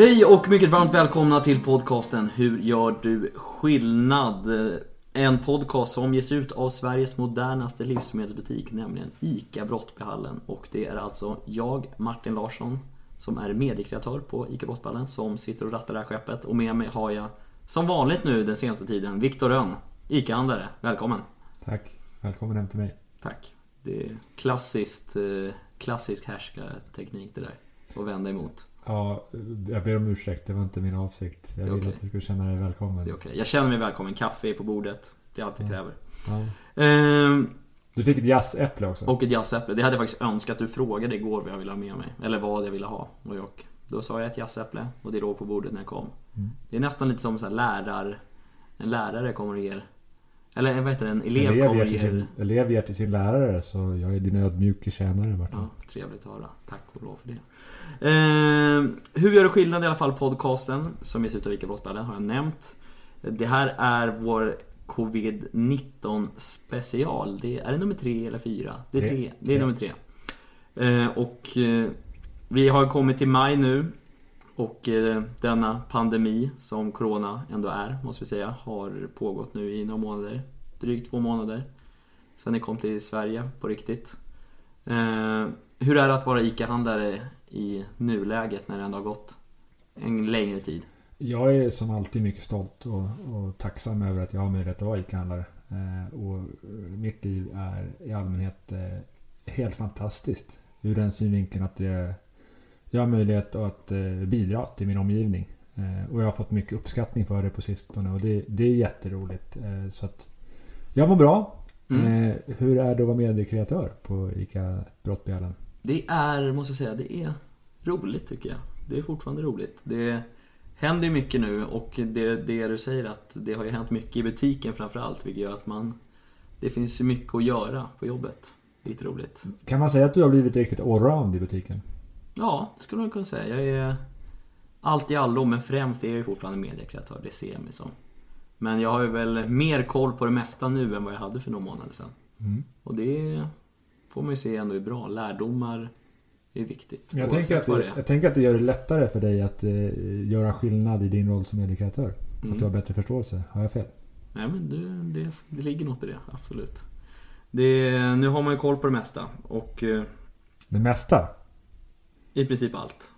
Hej och mycket varmt välkomna till podcasten Hur gör du skillnad? En podcast som ges ut av Sveriges modernaste livsmedelsbutik, nämligen ICA Brottbyhallen. Och det är alltså jag, Martin Larsson, som är mediekreatör på ICA Brottbyhallen, som sitter och rattar det här skeppet. Och med mig har jag, som vanligt nu den senaste tiden, Viktor Rönn, ICA-handlare. Välkommen! Tack! Välkommen hem till mig. Tack! Det är klassiskt, eh, klassisk härskarteknik det där. Att vända emot. Ja, jag ber om ursäkt. Det var inte min avsikt. Jag ville okej. att du skulle känna dig välkommen. Det är okej. Jag känner mig välkommen. Kaffe är på bordet. Det är allt jag Ja. kräver. Ja. Ehm, Du fick ett jazzápple också. och ett jazzeäpple. Det hade jag faktiskt önskat. Du frågade igår vad jag ville ha med mig. Eller vad jag ville ha. Och jag, då sa jag ett jazzeäpple. Och det låg på bordet när jag kom. Mm. Det är nästan lite som så lärar... En lärare kommer och ger... Eller vad heter det? En elev, elev, kommer ger till sin, elev ger till sin lärare, så jag är din ödmjuke tjänare Martin. Ja, trevligt att höra. Tack och lov för det. Ehm, hur gör det skillnad i alla fall podcasten som ges ut av ICA Brottballen har jag nämnt. Det här är vår Covid-19 special. Det är, är det nummer tre eller fyra? Det är, Tre. Det är nummer tre. Ehm, och eh, vi har kommit till maj nu. Och eh, denna pandemi som Corona ändå är, måste vi säga, har pågått nu i några månader. Drygt två månader. Sen ni kom till Sverige på riktigt. Eh, hur är det att vara ICA-handlare i nuläget när det ändå har gått en längre tid? Jag är som alltid mycket stolt och, och tacksam över att jag har möjlighet att vara ICA-handlare. Eh, och eh, mitt liv är i allmänhet eh, helt fantastiskt. Ur den synvinkeln att det, jag har möjlighet att eh, bidra till min omgivning. Eh, och jag har fått mycket uppskattning för det på sistone och det, det är jätteroligt. Eh, så att jag mår bra. Mm. Hur är det att vara mediekreatör på ICA Brottbjällen? Det är, måste jag säga, det är roligt tycker jag. Det är fortfarande roligt. Det händer ju mycket nu och det, det du säger att det har ju hänt mycket i butiken framförallt vilket gör att man Det finns ju mycket att göra på jobbet. Det är lite roligt. Kan man säga att du har blivit riktigt allround i butiken? Ja, det skulle man kunna säga. Jag är allt i allo, men främst är jag ju fortfarande mediekreatör. Det ser jag mig som. Men jag har ju väl mer koll på det mesta nu än vad jag hade för några månader sedan. Mm. Och det får man ju se ändå är bra. Lärdomar är viktigt. Jag tänker, att det, jag tänker att det gör det lättare för dig att eh, göra skillnad i din roll som mediekreatör. Mm. Att du har bättre förståelse. Har jag fel? Nej men det, det, det ligger något i det, absolut. Det, nu har man ju koll på det mesta och eh, Det mesta? I princip allt.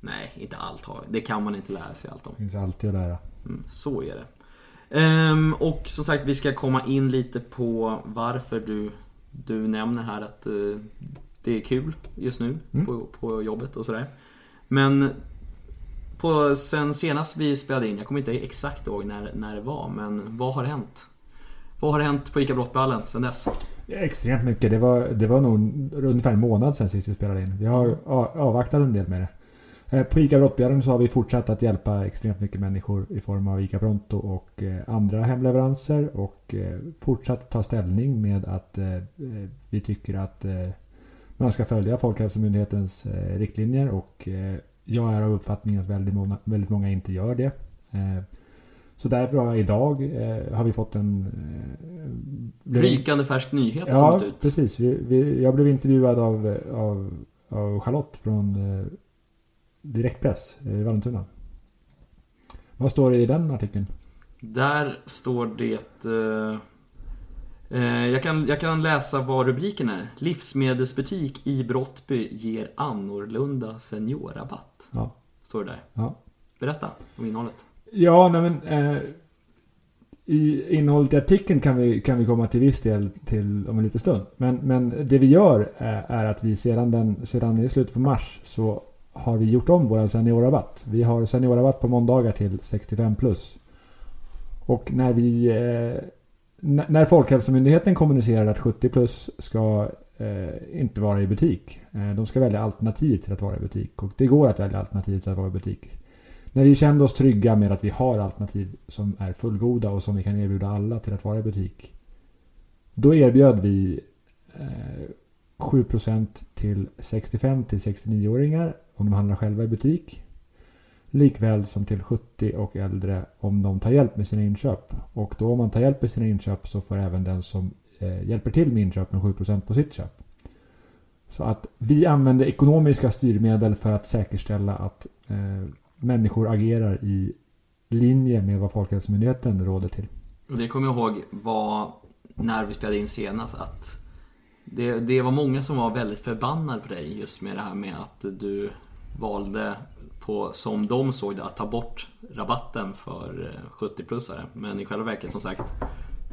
Nej, inte allt har Det kan man inte lära sig allt om. Det finns alltid att lära. Mm, så är det. Ehm, och som sagt, vi ska komma in lite på varför du, du nämner här att eh, det är kul just nu Mm. på, på jobbet och sådär. Men på, sen senast vi spelade in, jag kommer inte exakt ihåg när, när det var, men vad har hänt? Vad har hänt på ICA Brottballen sen dess? Extremt mycket. Det var, det var nog ungefär en månad sedan sist vi spelade in. Vi har a- avvaktat en del med det. Eh, På ICA Brottbjörn så har vi fortsatt att hjälpa extremt mycket människor i form av ICA Pronto och eh, andra hemleveranser och eh, fortsatt ta ställning med att vi tycker att man ska följa Folkhälsomyndighetens riktlinjer och jag är av uppfattningen att väldigt många, väldigt många inte gör det. Eh, Så därför har idag eh, har vi fått en... eh, Rykande färsk nyhet Ja, kommit ut. precis. Vi, vi, jag blev intervjuad av, av, av Charlotte från eh, Direktpress i Vallentuna. Vad står det i den artikeln? Där står det... Eh, eh, jag, kan, jag kan läsa vad rubriken är. Livsmedelsbutik i Brottby ger annorlunda seniorrabatt. Ja. Står det där. Ja. Berätta om innehållet. Ja, nej men... Eh, I innehållet i artikeln kan vi, kan vi komma till viss del till om en liten stund. Men, men det vi gör är, är att vi sedan, den, sedan i slutet på mars så har vi gjort om vår seniorrabatt. Vi har seniorrabatt på måndagar till 65 plus. Och när vi... Eh, n- när Folkhälsomyndigheten kommunicerar att 70 plus ska eh, inte vara i butik. Eh, de ska välja alternativ till att vara i butik. Och det går att välja alternativ till att vara i butik. När vi kände oss trygga med att vi har alternativ som är fullgoda och som vi kan erbjuda alla till att vara i butik. Då erbjöd vi eh, 7% till 65 till 69-åringar om de handlar själva i butik. Likväl som till 70 och äldre om de tar hjälp med sina inköp. Och då om man tar hjälp med sina inköp så får även den som eh, hjälper till med inköpen 7% på sitt köp. Så att vi använder ekonomiska styrmedel för att säkerställa att eh, människor agerar i linje med vad Folkhälsomyndigheten råder till. Det kommer jag ihåg var när vi spelade in senast att det, det var många som var väldigt förbannade på dig just med det här med att du valde på, som de såg det, att ta bort rabatten för eh, 70-plussare. Men i själva verket som sagt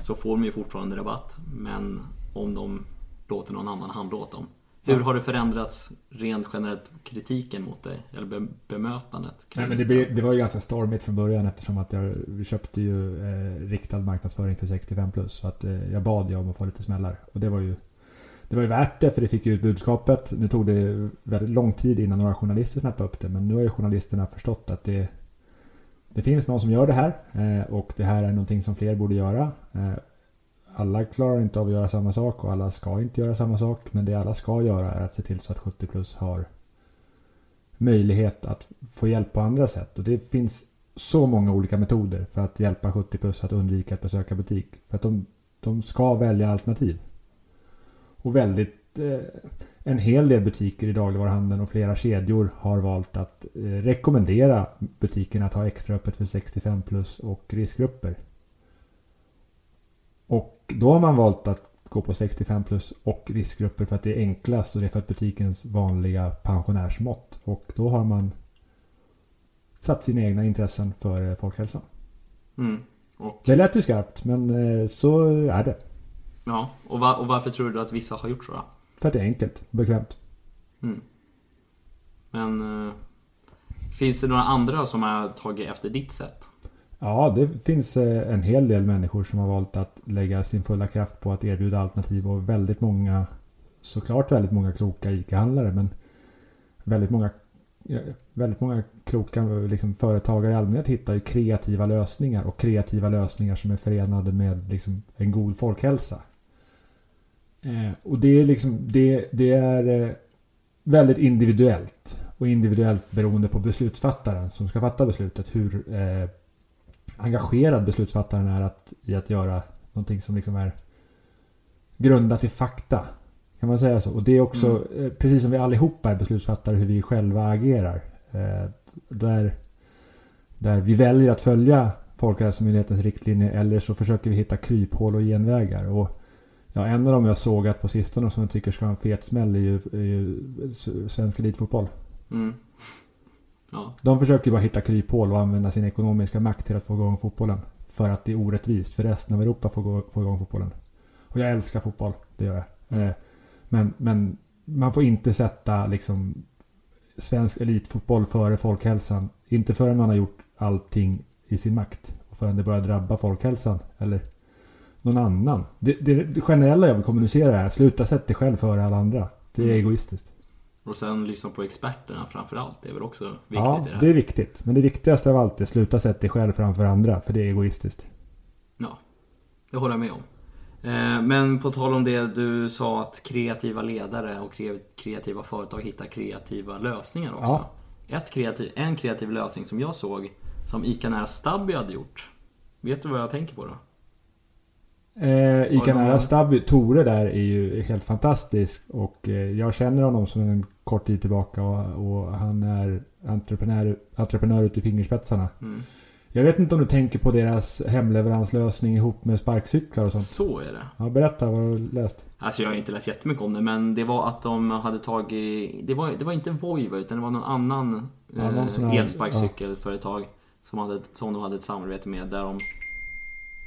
så får de ju fortfarande rabatt. Men om de låter någon annan handla åt dem. Hur har det förändrats rent generellt kritiken mot dig? Eller be bemötandet? Nej, men det, be, det var ju ganska stormigt från början eftersom att jag köpte ju eh, riktad marknadsföring för 65 plus. Så att eh, jag bad ju om att få lite smällar. Och det var ju det var ju värt det för det fick ju ut budskapet. Nu tog det väldigt lång tid innan några journalister snappade upp det. Men nu har ju journalisterna förstått att det, det finns någon som gör det här. Eh, och det här är någonting som fler borde göra. Alla klarar inte av att göra samma sak och alla ska inte göra samma sak. Men det alla ska göra är att se till så att 70 plus har möjlighet att få hjälp på andra sätt. Och det finns så många olika metoder för att hjälpa 70 plus att undvika att besöka butik. För att de, de ska välja alternativ. Och väldigt eh, en hel del butiker i dagligvaruhandeln och flera kedjor har valt att eh, rekommendera butikerna att ha extra öppet för 65 plus och riskgrupper. Och då har man valt att gå på 65 plus och riskgrupper för att det är enklast och det är för att butikens vanliga pensionärsmått. Och då har man satt sina egna intressen för folkhälsan. Mm. Och... Det lät ju skarpt men eh, så är det. Ja, och, var, och, varför tror du att vissa har gjort så då? För att det är enkelt och bekvämt. Mm. Men... Eh, finns det några andra som har tagit efter ditt sätt? Ja, det finns eh, en hel del människor som har valt att lägga sin fulla kraft på att erbjuda alternativ och väldigt många såklart väldigt många kloka ICA-handlare men väldigt många väldigt många kloka liksom, företagare i allmänhet hittar ju kreativa lösningar och kreativa lösningar som är förenade med liksom, en god folkhälsa. Eh, och det är liksom det, det är eh, väldigt individuellt och individuellt beroende på beslutsfattaren som ska fatta beslutet hur eh, engagerad beslutsfattaren är att, i att göra någonting som liksom är grundat i fakta. Kan man säga så? Och det är också, mm. Eh, precis som vi allihopa är beslutsfattare, hur vi själva agerar. Eh, där, där vi väljer att följa Folkhälsomyndighetens riktlinjer eller så försöker vi hitta kryphål och genvägar. Och ja, en av dem jag sågat på sistone som jag tycker ska ha en fet smäll är ju, är ju svensk elitfotboll. Mm. Ja. De försöker bara hitta kryphål och använda sin ekonomiska makt till att få igång fotbollen. För att det är orättvist för resten av Europa får få igång fotbollen. Och jag älskar fotboll, det gör jag. Eh, men, men man får inte sätta liksom svensk elitfotboll före folkhälsan. Inte förrän man har gjort allting i sin makt. Och förrän det börjar drabba folkhälsan. Eller någon annan. Det, det, det generella jag vill kommunicera är att sluta sätta dig själv före alla andra. Det är mm. egoistiskt. Och sen lyssna på experterna framförallt. Det är väl också viktigt ja, i det här. det är viktigt. Men det viktigaste av allt är sluta sätta dig själv framför andra. För det är egoistiskt. Ja, det håller jag med om. Eh, men på tal om det du sa att kreativa ledare och kreativa företag hittar kreativa lösningar också. Ja. Ett kreativ, en kreativ lösning som jag såg som ICA Nära Stabby hade gjort. Vet du vad jag tänker på då? Eh, Ica Nära Stabby, Tore där är ju helt fantastisk och eh, jag känner honom sedan en kort tid tillbaka och, och han är entreprenör, entreprenör ute i fingerspetsarna. Mm. Jag vet inte om du tänker på deras hemleveranslösning ihop med sparkcyklar och sånt? Så är det. Ja, berätta vad du läst. Alltså jag har inte läst jättemycket om det men det var att de hade tagit... Det var, det var inte Voiva utan det var någon annan ja, någon eh, elsparkcykelföretag ja. som, hade, som de hade ett samarbete med där de...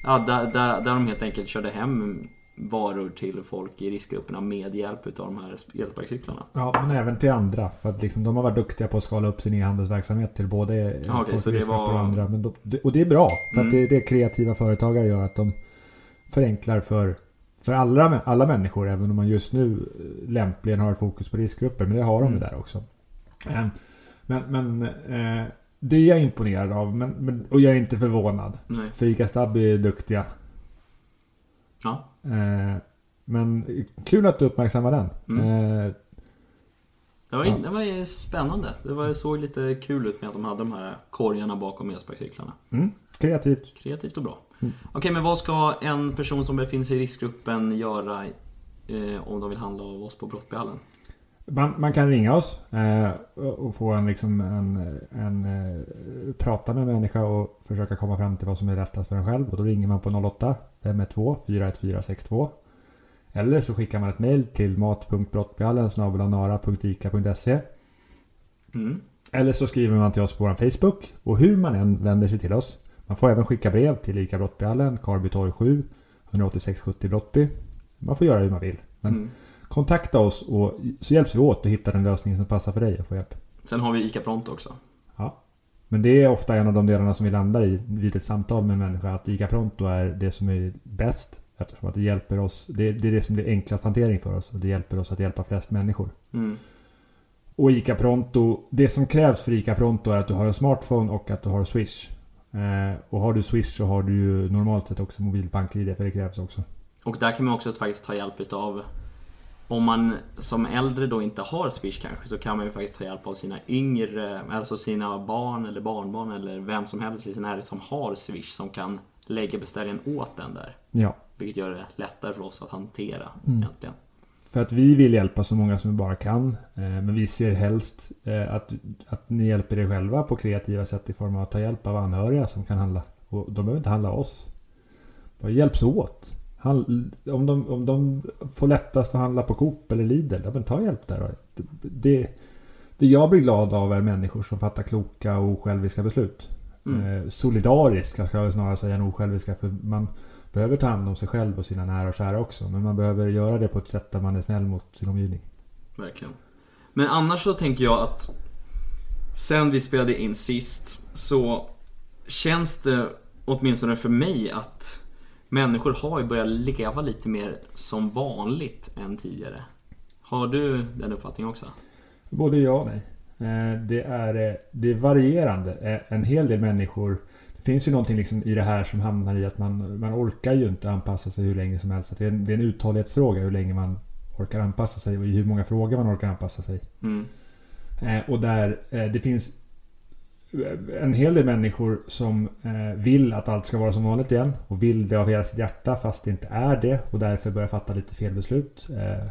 Ja, där, där, där de helt enkelt körde hem varor till folk i riskgrupperna med hjälp av de här elsparkcyklarna. Ja, men även till andra. För att liksom, de har varit duktiga på att skala upp sin e-handelsverksamhet till både ja, okay, folk i riskgrupper var... och andra. Men de, och det är bra. För mm. att det det kreativa företagare gör. Att de förenklar för, för alla, alla människor. Även om man just nu lämpligen har fokus på riskgrupper. Men det har de mm. där också. Men, men eh, det är jag imponerad av. Men, men, och jag är inte förvånad. Nej. För Ica Stabby är duktiga. Ja. Eh, men kul att du uppmärksammar den. Mm. Eh, det var, ja. det var spännande. Det var, såg lite kul ut med att de hade de här korgarna bakom elsparkcyklarna. Mm. Kreativt. Kreativt och bra. Mm. Okej, okay, men vad ska en person som befinner sig i riskgruppen göra eh, om de vill handla av oss på Brottbyhallen? Man, man kan ringa oss eh, och få en, liksom en, en eh, prata med en människa och försöka komma fram till vad som är rättast för en själv. Och då ringer man på 08 512 41462. Eller så skickar man ett mail till mat.brottbjallen nara.ica.se Mm. Eller så skriver man till oss på vår Facebook. Och hur man än vänder sig till oss. Man får även skicka brev till ICA Brottbjallen, Karby torg 7, 18670 Brottby. Man får göra hur man vill. Men Mm. Kontakta oss och så hjälps vi åt att hitta den lösning som passar för dig att få hjälp. Sen har vi ICA Pronto också. Ja. Men det är ofta en av de delarna som vi landar i vid ett samtal med en människa. Att ICA Pronto är det som är bäst. Eftersom att det hjälper oss. Det är, det är det som blir enklast hantering för oss. Och det hjälper oss att hjälpa flest människor. Mm. Och ICA Pronto, det som krävs för ICA Pronto är att du har en smartphone och att du har Swish. Eh, och har du Swish så har du ju normalt sett också mobilbank-id för det krävs också. Och där kan man också faktiskt ta hjälp utav om man som äldre då inte har Swish kanske så kan man ju faktiskt ta hjälp av sina yngre, alltså sina barn eller barnbarn eller vem som helst i sin närhet som har Swish som kan lägga beställningen åt den där. Ja. Vilket gör det lättare för oss att hantera Mm. egentligen. För att vi vill hjälpa så många som vi bara kan. Eh, men vi ser helst eh, att, att ni hjälper er själva på kreativa sätt i form av att ta hjälp av anhöriga som kan handla. Och de behöver inte handla oss. Bara hjälps åt. Han, om, de, om de får lättast att handla på Coop eller Lidl, ja, men ta hjälp där. Det, det jag blir glad av är människor som fattar kloka och osjälviska beslut. Mm. Eh, solidariska ska jag snarare säga än osjälviska. För man behöver ta hand om sig själv och sina nära och kära också. Men man behöver göra det på ett sätt där man är snäll mot sin omgivning. Verkligen. Men annars så tänker jag att sen vi spelade in sist så känns det åtminstone för mig att människor har ju börjat leva lite mer som vanligt än tidigare. Har du den uppfattningen också? Både ja och nej. Eh, Det är, eh, det är varierande. Eh, En hel del människor... Det finns ju någonting liksom i det här som hamnar i att man, man orkar ju inte anpassa sig hur länge som helst. Det, är en, det är en uthållighetsfråga hur länge man orkar anpassa sig och i hur många frågor man orkar anpassa sig. Mm. Eh, och där eh, det finns en hel del människor som eh, vill att allt ska vara som vanligt igen. Och vill det av hela sitt hjärta fast det inte är det. Och därför börjar fatta lite fel beslut. Eh,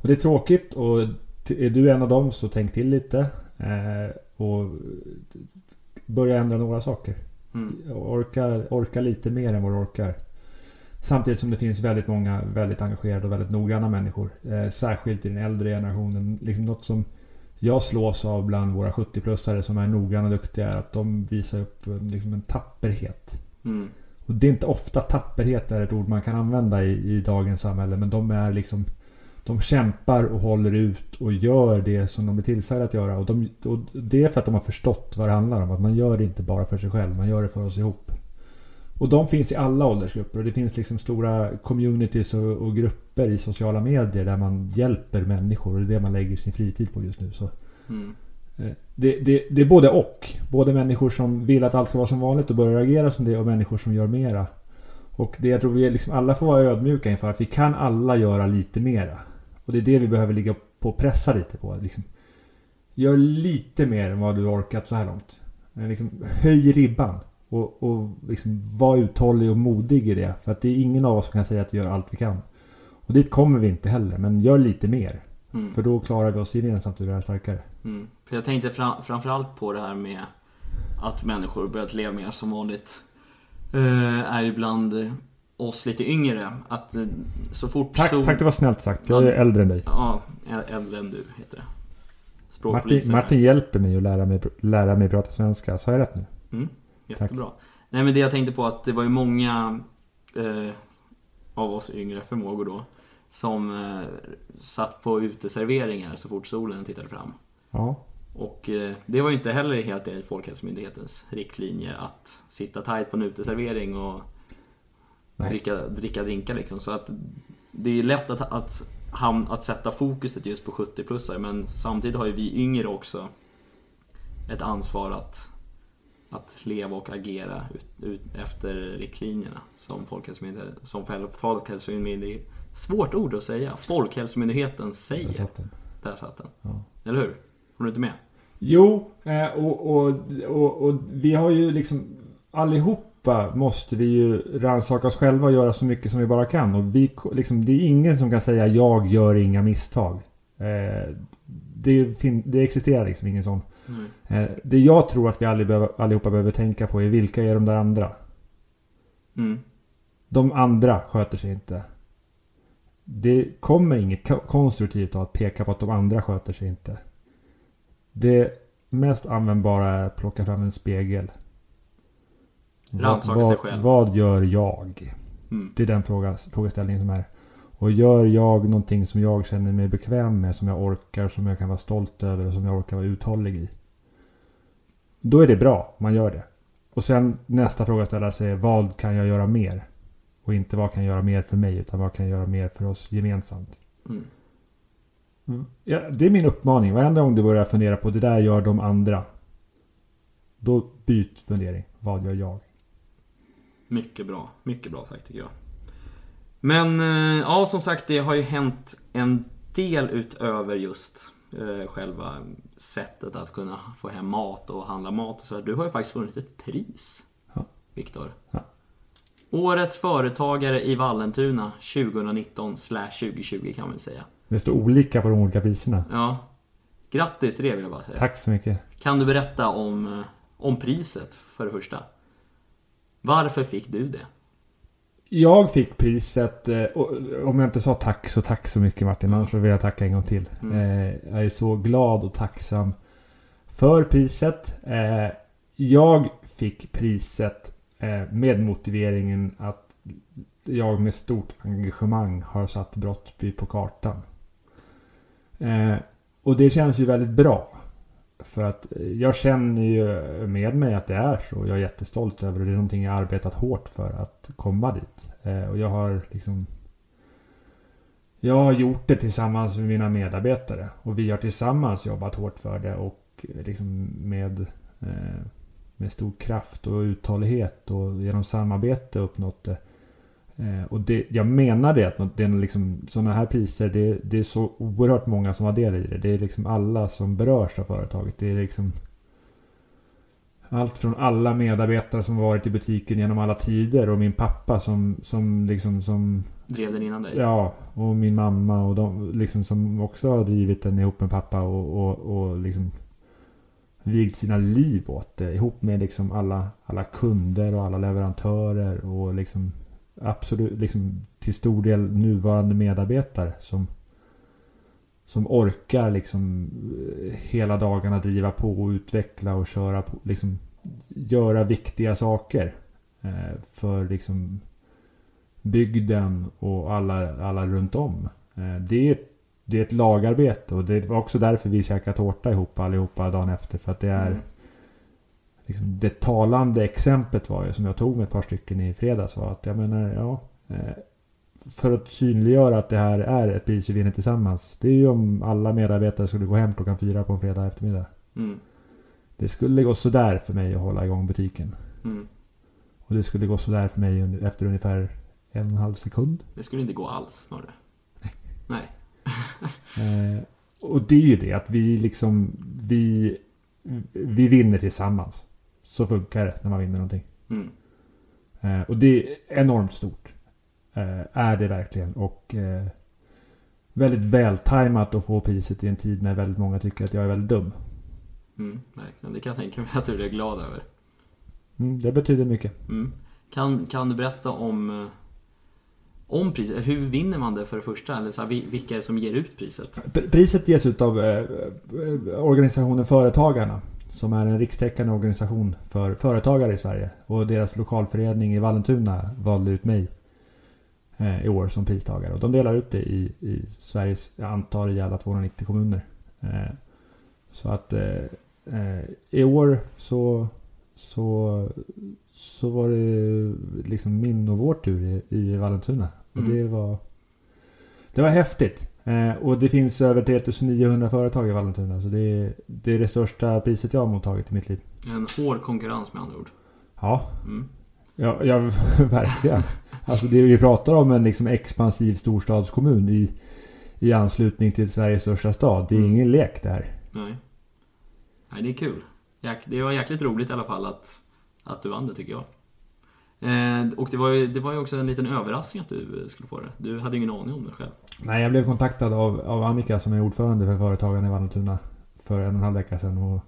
och det är tråkigt och är du en av dem så tänk till lite. Eh, och börja ändra några saker. Mm. Orka, orka lite mer än vad du orkar. Samtidigt som det finns väldigt många väldigt engagerade och väldigt noggranna människor. Särskilt i den äldre generationen. Liksom något som jag slås av bland våra 70-plussare som är noggranna och duktiga är att de visar upp eh, liksom en tapperhet. Mm. Och det är inte ofta tapperhet är ett ord man kan använda i, i dagens samhälle. Men de är liksom... De kämpar och håller ut och gör det som de är tillsagda att göra. Och, de, och det är för att de har förstått vad det handlar om. Att man gör det inte bara för sig själv, man gör det för oss ihop. Och de finns i alla åldersgrupper. Och det finns liksom stora communities och, och grupper i sociala medier där man hjälper människor. Och det är det man lägger sin fritid på just nu. Så Mm. Eh, Det, det, det är både och. Både människor som vill att allt ska vara som vanligt och börjar agera som det och människor som gör mera. Och det jag tror vi liksom alla får vara ödmjuka inför att vi kan alla göra lite mera. Och det är det vi behöver ligga på och pressa lite på. Liksom, gör lite mer än vad du orkat så här långt. Liksom, höj ribban. Och, och liksom, var uthållig och modig i det. För att det är ingen av oss som kan säga att vi gör allt vi kan. Och dit kommer vi inte heller. Men gör lite mer. Mm. För då klarar vi oss gemensamt ur det här starkare. Mm. För jag tänkte fram, framförallt på det här med att människor börjat leva mer som vanligt. Eh, är ju bland oss lite yngre. Att eh, så fort Tack, sol- tack det var snällt sagt. Jag är äldre än dig. Ja, äldre än du heter det. Martin, Martin hjälper mig att lära mig, lära mig prata svenska. Sa jag rätt nu? Mm, jättebra. Nej men det jag tänkte på att det var ju många eh, av oss yngre förmågor då som eh, satt på uteserveringar så fort solen tittade fram. Ja. Och eh, det var ju inte heller helt enligt Folkhälsomyndighetens riktlinjer att sitta tajt på en uteservering och Nej. dricka, dricka drinkar liksom. Så att det är lätt att, att, ham- att sätta fokuset just på 70-plussare men samtidigt har ju vi yngre också ett ansvar att, att leva och agera ut, ut efter riktlinjerna som Folkhälsomyndigheten, som Folkhälsomyndigheten, svårt ord att säga, Folkhälsomyndigheten säger. Där satt den. Där satt den. Ja. Eller hur? Var du inte med? Jo, eh, och, och, och, och vi har ju liksom allihopa måste vi ju rannsaka oss själva och göra så mycket som vi bara kan. Och vi, liksom, det är ingen som kan säga jag gör inga misstag. Eh, det, det existerar liksom ingen sån. Eh, det jag tror att vi allihopa behöver, tänka på är vilka är de där andra? Mm. De andra sköter sig inte. Det kommer inget ko- konstruktivt av att peka på att de andra sköter sig inte. Det mest användbara är att plocka fram en spegel. Vad, Rannsaka sig själv. vad gör jag? Mm. Det är den fråga, frågeställningen som är. Och gör jag någonting som jag känner mig bekväm med, som jag orkar, som jag kan vara stolt över och som jag orkar vara uthållig i. Då är det bra, man gör det. Och sen nästa fråga att ställa sig är vad kan jag göra mer? Och inte vad kan jag göra mer för mig, utan vad kan jag göra mer för oss gemensamt? Mm. Ja, det är min uppmaning. Varenda gång du börjar fundera på det där gör de andra. Då byt fundering. Vad gör jag? Mycket bra. Mycket bra sagt tycker jag. Men eh, ja, som sagt, det har ju hänt en del utöver just själva sättet att kunna få hem mat och handla mat och så. Du har ju faktiskt vunnit ett pris. Ja. Viktor. Ja. Årets företagare i Vallentuna 2019 2020 kan man säga. Det står olika på de olika priserna. Ja. Grattis till det vill jag bara säga. Tack så mycket. Kan du berätta om, eh, om priset för det första? Varför fick du det? Jag fick priset, eh, och om jag inte sa tack så tack så mycket Martin, annars vill jag tacka en gång till. Mm. Eh, Jag är så glad och tacksam för priset. Eh, Jag fick priset med motiveringen att jag med stort engagemang har satt Brottby på kartan. Och det känns ju väldigt bra. För att eh, jag känner ju med mig att det är så. Jag är jättestolt över det. Det är någonting jag arbetat hårt för att komma dit. Eh, och jag har liksom... Jag har gjort det tillsammans med mina medarbetare. Och vi har tillsammans jobbat hårt för det och eh, liksom med... Med stor kraft och uthållighet och genom samarbete uppnått det. Eh, Och det, jag menar det att det är liksom sådana här priser, det, det är så oerhört många som har del i det. Det är liksom alla som berörs av företaget. Det är liksom allt från alla medarbetare som varit i butiken genom alla tider och min pappa som, som liksom som Drev den innan dig? Ja, och min mamma och de liksom som också har drivit den ihop med pappa och, och, och liksom vigt sina liv åt det. Ihop med liksom alla, alla kunder och alla leverantörer och liksom absolut liksom till stor del nuvarande medarbetare som som orkar liksom hela dagarna driva på och utveckla och köra på, liksom göra viktiga saker eh, för liksom bygden och alla, alla runt om. Eh, Det är, det är ett lagarbete och det var också därför vi käkade tårta ihop allihopa dagen efter. För att det är Mm liksom, det talande exemplet var ju som jag tog med ett par stycken i fredags var att jag menar, ja. eh, För att synliggöra att det här är ett pris vi vinner tillsammans. Det är ju om alla medarbetare skulle gå hem klockan fyra på en fredag eftermiddag. Mm. Det skulle gå sådär för mig att hålla igång butiken. Mm. Och det skulle gå sådär för mig efter ungefär en och en halv sekund. Det skulle inte gå alls snarare. Nej. Eh, och det är ju det att vi liksom, vi, vi vinner tillsammans. Så funkar det när man vinner någonting. Mm. Eh, och det är enormt stort. Eh, är det verkligen. Och eh, väldigt vältajmat att få priset i en tid när väldigt många tycker att jag är väldigt dum. Mm. Verkligen. Det kan jag tänka mig att du är glad över. Mm, det betyder mycket. Mm. Kan, kan du berätta om, eh, om priset? Hur vinner man det för det första? Eller så här, vi- vilka är det som ger ut priset? Priset ges ut av eh, eh, organisationen Företagarna. Som är en rikstäckande organisation för företagare i Sverige. Och deras lokalförening i Vallentuna valde ut mig eh, i år som pristagare. Och de delar ut det i, i Sveriges, jag antar i alla 290 kommuner. Eh, så att eh, eh, i år så, så, så var det liksom min och vår tur i, i Vallentuna. Och Mm. det var det var häftigt. Eh, och det finns över 3900 företag i Vallentuna. Så det är, det är det största priset jag har mottagit i mitt liv. En hård konkurrens med andra ord. Ja, Mm. ja, ja verkligen. Alltså det vi pratar om en liksom expansiv storstadskommun i, i anslutning till Sveriges största stad. Det är Mm. ingen lek det här. Nej. Nej, det är kul. Det var jäkligt roligt i alla fall att, att du vann det tycker jag. Eh, och det var, ju, det var ju också en liten överraskning att du skulle få det. Du hade ingen aning om det själv. Nej, jag blev kontaktad av, av Annika som är ordförande för företagen i Vallentuna för en och en halv vecka sedan. Och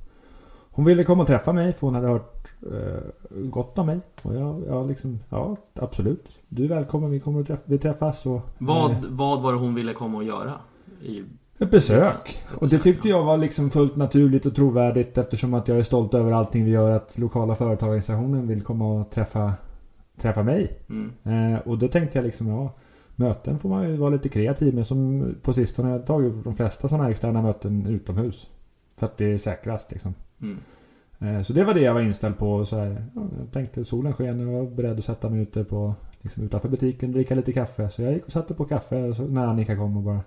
hon ville komma och träffa mig för hon hade hört eh, gott om mig. Och jag, jag liksom, ja absolut. Du är välkommen, vi kommer att träff, vi träffas. Och, Vad, eh, vad var det hon ville komma och göra? I, Ett besök. Och det tyckte ja. jag var liksom fullt naturligt och trovärdigt eftersom att jag är stolt över allting vi gör. Att lokala företagsorganisationen vill komma och träffa, träffa mig. mm, Eh, och då tänkte jag liksom, ja, möten får man ju vara lite kreativ med. Som på sistone har jag tagit de flesta sådana här externa möten utomhus. För att det är säkrast liksom. mm, Eh, så det var det jag var inställd på. Så här, ja, jag tänkte solen sken och jag var beredd att sätta mig ute på, liksom utanför butiken och dricka lite kaffe. Så jag gick och satte på kaffe så, när Annika kom och bara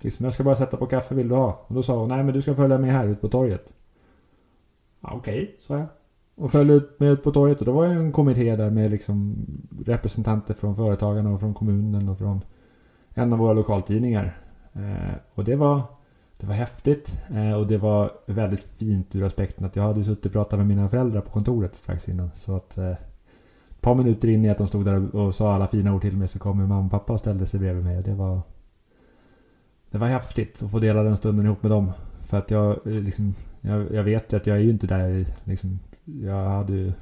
liksom, jag ska bara sätta på kaffe, vill du ha? Och då sa hon, nej men du ska följa med här ut på torget. Ja, Okej, sa jag. Och följde ut med ut på torget och då var jag en kommitté där med liksom representanter från företagarna och från kommunen och från en av våra lokaltidningar. Eh, och det var, det var häftigt eh, och det var väldigt fint ur aspekten att jag hade suttit och pratat med mina föräldrar på kontoret strax innan. Så att eh, ett par minuter in i att de stod där och, sa alla fina ord till mig så kom min mamma och pappa och ställde sig bredvid mig och det var Det var häftigt att få dela den stunden ihop med dem. För att jag eh, liksom Jag, jag vet ju att jag är ju inte där liksom jag hade ju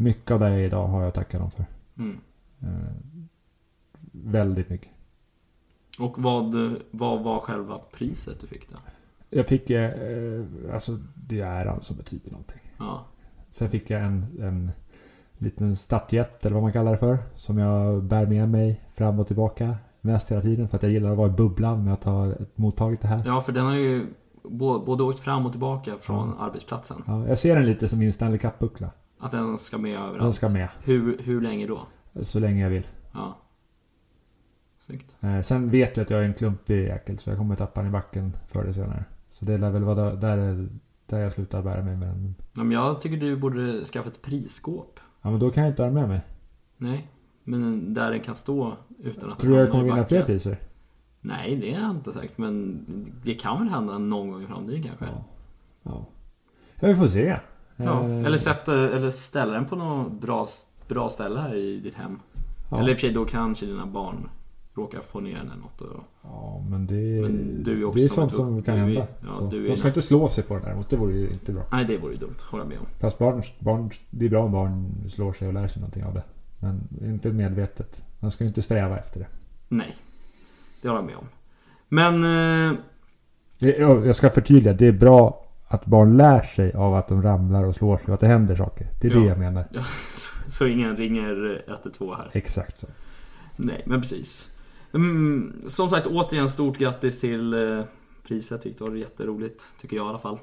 Mycket av det idag har jag att tacka dem för. mm. Eh, väldigt mycket. Och vad, vad var själva priset du fick då? Jag fick eh, eh, Alltså det är äran som betyder någonting. Ja, Sen fick jag en, en liten statyett eller vad man kallar det för. Som jag bär med mig fram och tillbaka mest hela tiden. För att jag gillar att vara i bubblan med att ha mottagit det här. ja för den har ju både åkt fram och tillbaka från arbetsplatsen. Ja, jag ser den lite som min Stanley Cup-buckla. Att den ska med överallt. Den ska med. Hur, hur länge då? Så länge jag vill. Ja. Snyggt. Eh, sen vet jag att jag är en klumpig jäkel så jag kommer tappa den i backen förr eller senare. Så det lär väl vara där, där, är- där jag slutar bära mig med den. Ja, men jag tycker du borde skaffa ett prisskåp. Ja men då kan jag inte ha med mig. Nej, men där den kan stå utan att Tror du jag kommer vinna fler priser? Nej, det har jag inte sagt. Men det kan väl hända någon gång i framtiden kanske. Ja. Ja. Vi får se. Ja, Eh, eller, sätta, eller ställa den på något bra, bra ställe här i ditt hem. ja. Eller i och för sig, då kanske dina barn råkar få ner den eller något. Och, Ja, men det, Men du är också det är sånt som kan hända. ja, De ska inte slå sig på det däremot. Det vore ju inte bra. nej, det vore ju dumt. Håller jag med om. Fast barn, barn, det är bra om barn slår sig och lär sig någonting av det. Men inte medvetet. Man ska ju inte sträva efter det. Nej, det håller jag med om. Men... Eh, jag ska förtydliga. Det är bra att barn lär sig av att de ramlar och slår sig och att det händer saker. Det är Ja. det jag menar. så, så ingen ringer 112 här. Exakt så. Nej, men precis. Mm, som sagt, återigen stort grattis till eh, priset. Tyckte det var jätteroligt. Tycker jag i alla fall.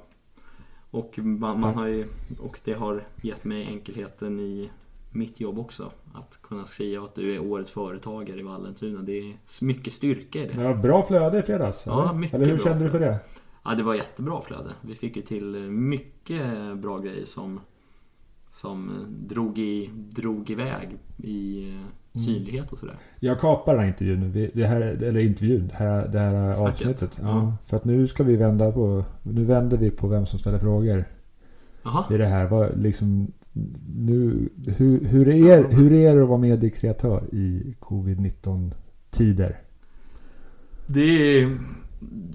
Och, man, man har ju, och det har gett mig enkelheten i mitt jobb också. Att kunna säga att du är årets företagare i Vallentuna. Det är mycket styrka i det. Det var bra flöde i fredags. Ja, eller? mycket Eller hur bra kände du för det? Ja, det var jättebra flöde. Vi fick ju till eh, mycket bra grejer som, som eh, drog, i, drog iväg i Mm. eh, synlighet och sådär. Jag kapar den här intervjun nu. Det här, eller intervjun. Det här, det här Snacket. avsnittet. Ja, Ja. För att nu ska vi vända på... Nu vänder vi på vem som ställer frågor. Jaha. i det här. Vad, liksom, nu, hur, hur, är, hur är det att vara mediekreatör i covid-19 tider? Det är...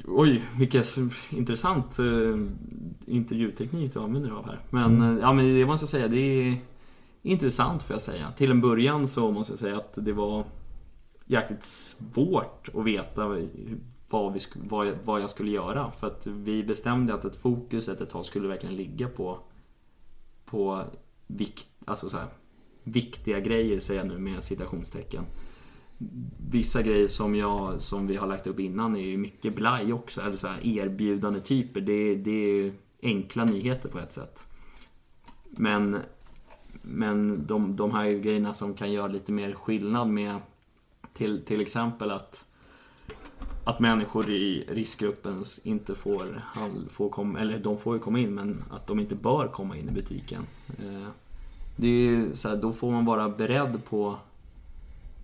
Oj, vilken intressant eh, intervjuteknik du använder av här. Men, Mm. eh, ja, men det måste jag säga, det är intressant får jag säga. Till en början så måste jag säga att det var jäkligt svårt att veta vad, vi vad, vad jag skulle göra. För att vi bestämde att ett fokus ett tag skulle verkligen ligga på, på vikt, alltså så här, viktiga grejer, säger jag nu med citationstecken vissa grejer som, jag, som vi har lagt upp innan är ju mycket blaj också. Eller så här erbjudande typer. Det, det är enkla nyheter på ett sätt. Men, men de, de här grejerna som kan göra lite mer skillnad med till, till exempel att att människor i riskgruppen inte får, får komma, eller de får ju komma in men att de inte bör komma in i butiken. Eh, Det är så här, då får man vara beredd på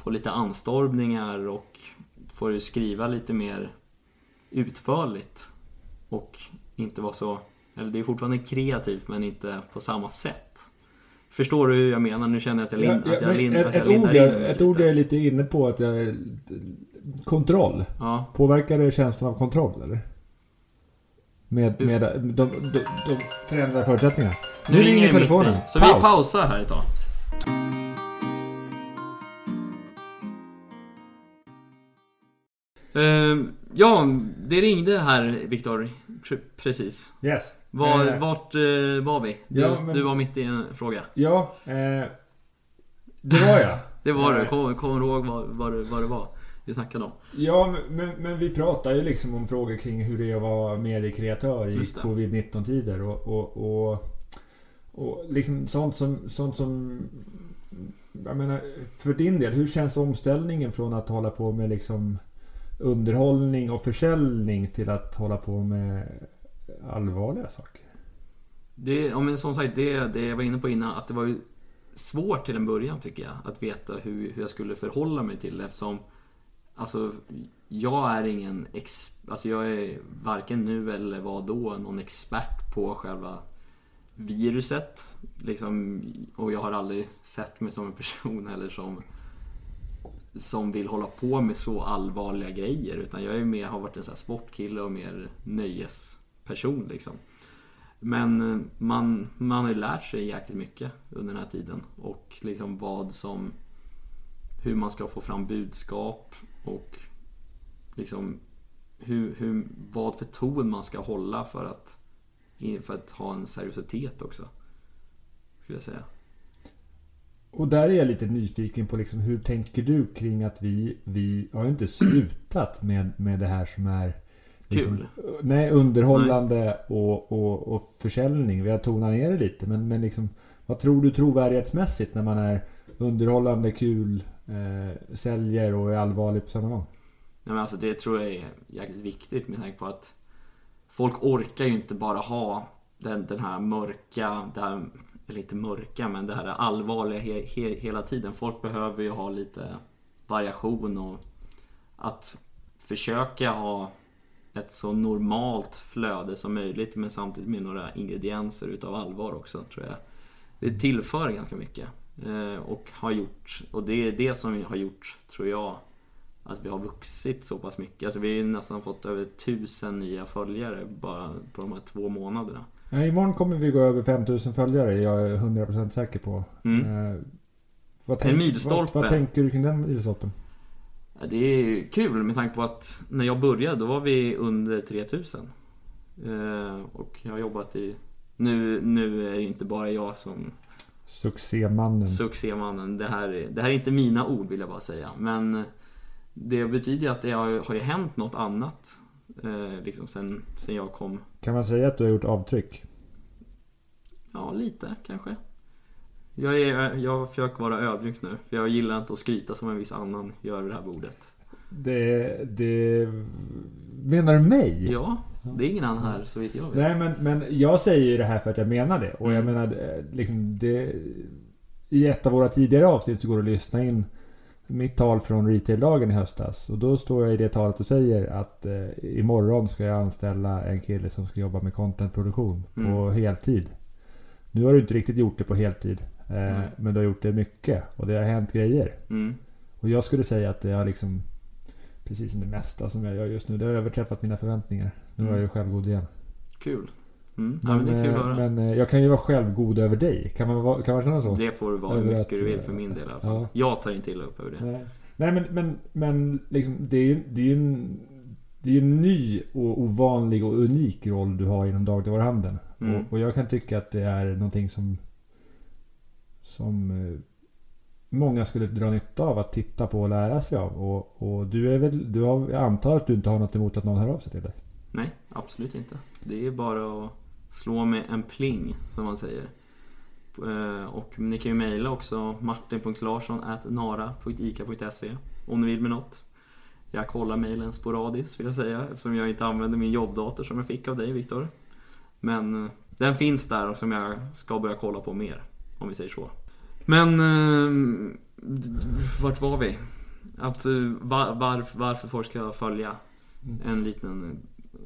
på lite anstormningar och får ju skriva lite mer utförligt. Och inte vara så, eller det är fortfarande kreativt men inte på samma sätt. Förstår du hur jag menar? Nu känner jag att jag, lin, Ja, att jag, men lin, ett, att jag ett, lindar ord in ett lite. ord jag är lite inne på att jag... Kontroll. Ja. Påverkar det känslan av kontroll eller? Med, med de, de, de, de förändrade förutsättningarna. Nu, Nu ringer mitt telefonen. i. Så vi Paus. pausar här ett tag. Ehm, ja, det ringde här Viktor. Pre- Precis. Yes. Var, Eh, Vart eh, var vi? Du, ja, men- du var mitt i en fråga. Ja, eh, det var jag. Det var du. Kommer kom du ihåg vad, vad, det- vad det var vi snackade om? Ja, men, men vi pratar ju liksom om frågor kring hur det är att vara mediekreatör i Just det. covid-19 tider och, och, och, och liksom sånt som, sånt som... Jag menar, för din del, hur känns omställningen från att hålla på med liksom underhållning och försäljning till att hålla på med allvarliga saker? Det, ja, men som sagt, det, det jag var inne på innan, att det var ju svårt till en början tycker jag. Att veta hur, hur jag skulle förhålla mig till det eftersom Alltså, jag är ingen ex, alltså jag är varken nu eller var då någon expert på själva viruset. Liksom, och jag har aldrig sett mig som en person heller som som vill hålla på med så allvarliga grejer. Utan jag är mer, har varit en så här sportkille och mer nöjesperson liksom. Men eh, man, man har ju lärt sig jäkligt mycket under den här tiden. Och liksom vad som... Hur man ska få fram budskap och liksom hur, hur, vad för ton man ska hålla för att, för att ha en seriositet också. Skulle jag säga. Och där är jag lite nyfiken på liksom, hur tänker du kring att vi, vi har ju inte slutat med, med det här som är liksom, Kul. Nej, underhållande Och, och, och försäljning. Vi har tonat ner det lite. Men, men liksom, vad tror du trovärdighetsmässigt när man är underhållande, kul, eh, säljer och är allvarlig på samma gång? Nej, men alltså det tror jag är jäkligt viktigt med tanke på att folk orkar ju inte bara ha den, den här mörka, det här, eller inte mörka, men det här allvarliga he, he, hela tiden. Folk behöver ju ha lite variation och att försöka ha ett så normalt flöde som möjligt men samtidigt med några ingredienser utav allvar också tror jag. Det tillför ganska mycket. Eh, och har gjort, och det är det som har gjort, tror jag, att vi har vuxit så pass mycket. Alltså vi har ju nästan fått över tusen nya följare bara på de här två månaderna. Ja, imorgon kommer vi gå över 5000 följare. Jag är 100% säker på. Mm. Eh, vad milstolpe. Vad, vad tänker du kring den milstolpen? Ja, Det är kul med tanke på att när jag började då var vi under 3000. Eh, och jag har jobbat i... Nu, nu är det inte bara jag som Succémannen. succémannen. Det här, är- det här är inte mina ord vill jag bara säga. Men det betyder ju att det har, har ju hänt något annat. Eh, liksom sen, sen jag kom. Kan man säga att du har gjort avtryck? Ja, lite kanske. Jag, är, jag försöker vara ödmjuk nu. För jag gillar inte att skryta som en viss annan gör vid det här bordet. Det, det... Menar du mig? Ja, det är ingen annan här så vitt jag vet. Nej men, men jag säger ju det här för att jag menar det. Och jag Mm. menar eh, liksom det... I ett av våra tidigare avsnitt så går det att lyssna in mitt tal från retail-dagen i höstas. Och då står jag i det talet och säger att eh, imorgon ska jag anställa en kille som ska jobba med contentproduktion på Mm. heltid. Nu har du inte riktigt gjort det på heltid. Eh, men du har gjort det mycket. Och det har hänt grejer. Mm. Och jag skulle säga att det har liksom Precis som det mesta som jag gör just nu. Det har överträffat mina förväntningar. Nu är jag självgod igen. Kul. Mm. Ja, men Men, det är kul eh, men eh, jag kan ju vara självgod över dig. Kan man, vara- kan man känna så? Det får du vara hur mycket att, du vill eh, för min del i alla fall. ja. Jag tar inte illa upp över det. Nej, Nej men, men, men liksom, det är ju det är en, det är en ny och ovanlig och unik roll du har inom dagligvaruhandeln. Mm. Och, och jag kan tycka att det är någonting som som eh, många skulle dra nytta av att titta på och lära sig av. Och, och du är väl, du har, jag antar att du inte har något emot att någon hör av sig till dig? Nej, absolut inte. Det är bara att slå med en pling, som man säger. Eh, och ni kan ju mejla också martin.larsson.nara.ica.se om ni vill med något. Jag kollar mejlen sporadiskt vill jag säga eftersom jag inte använder min jobbdator som jag fick av dig Viktor. Men eh, den finns där och som jag ska börja kolla på mer. Om vi säger så. Men eh, vart var vi? Att eh, var, varf, varför folk ska följa en liten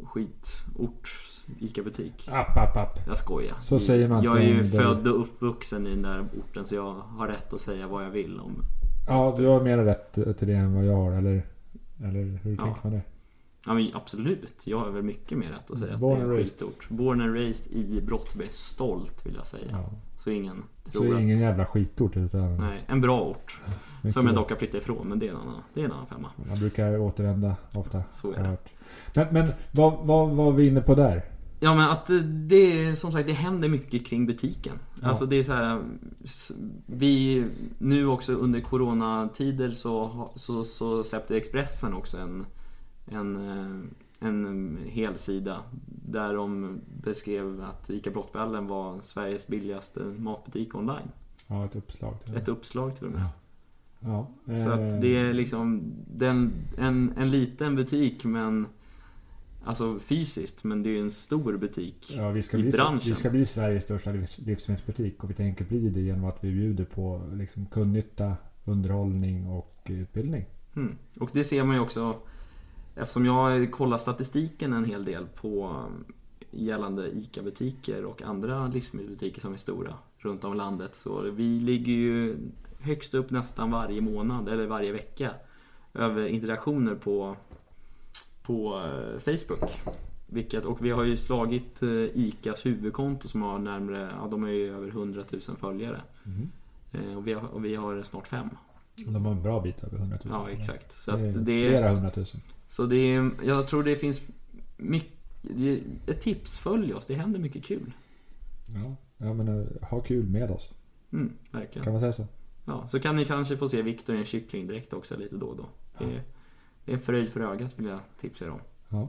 skitort ICA-butik. App, app, app. Jag skojar. Så säger man Jag är ju det- född och uppvuxen i den där orten så jag har rätt att säga vad jag vill om... Ja, du har mer rätt till det än vad jag har, eller? Eller hur Ja. tänker man där? Ja men absolut, jag har väl mycket mer rätt att säga Born att det är skitort. Born and raised i Brottby. Stolt vill jag säga. Ja. Så ingen Så tror att... ingen jävla skitort utan... Nej, en bra ort. mycket Som jag dock har flyttat ifrån, men det är en annan, det är en annan femma. Man brukar återvända ofta. Så är det. Men, men vad, vad var vi inne på där? Ja men att eh, det som sagt, det händer mycket kring butiken. Ja. Alltså det är så här. Vi, nu också under coronatider så, så, så släppte Expressen också en, en, eh, en hel sida Där de beskrev att ICA Brottballen var Sveriges billigaste matbutik online. Ja, ett uppslag till. Ett uppslag till och med. Ja. Så eh, att det är liksom den, en, en liten butik men Alltså fysiskt, men det är ju en stor butik Ja, vi ska, i bli, branschen. vi ska bli Sveriges största livs, livsmedelsbutik och vi tänker bli det genom att vi bjuder på liksom, kundnytta, underhållning och utbildning. Mm. Och det ser man ju också Eftersom jag kollar statistiken en hel del på um, gällande ICA-butiker och andra livsmedelsbutiker som är stora runt om i landet. Så vi ligger ju högst upp nästan varje månad eller varje vecka över interaktioner på, på eh, Facebook. Vilket, och vi har ju slagit eh, ICAs huvudkonto som har närmare, ja de har ju över 100 000 följare. Eh, Och vi har, och vi har snart fem. De har en bra bit över 100 000. Ja, exakt. Så det är det är, flera hundratusen. Så det är, jag tror det finns mycket, det ett tips, följ oss, det händer mycket kul. Ja. ja, men eh, ha kul med oss. Mm, verkligen. Kan man säga så? Ja, så kan ni kanske få se Viktor i en kycklingdräkt också lite då och då. Det är, det är en fröjd för ögat vill jag tipsa er om. Ja.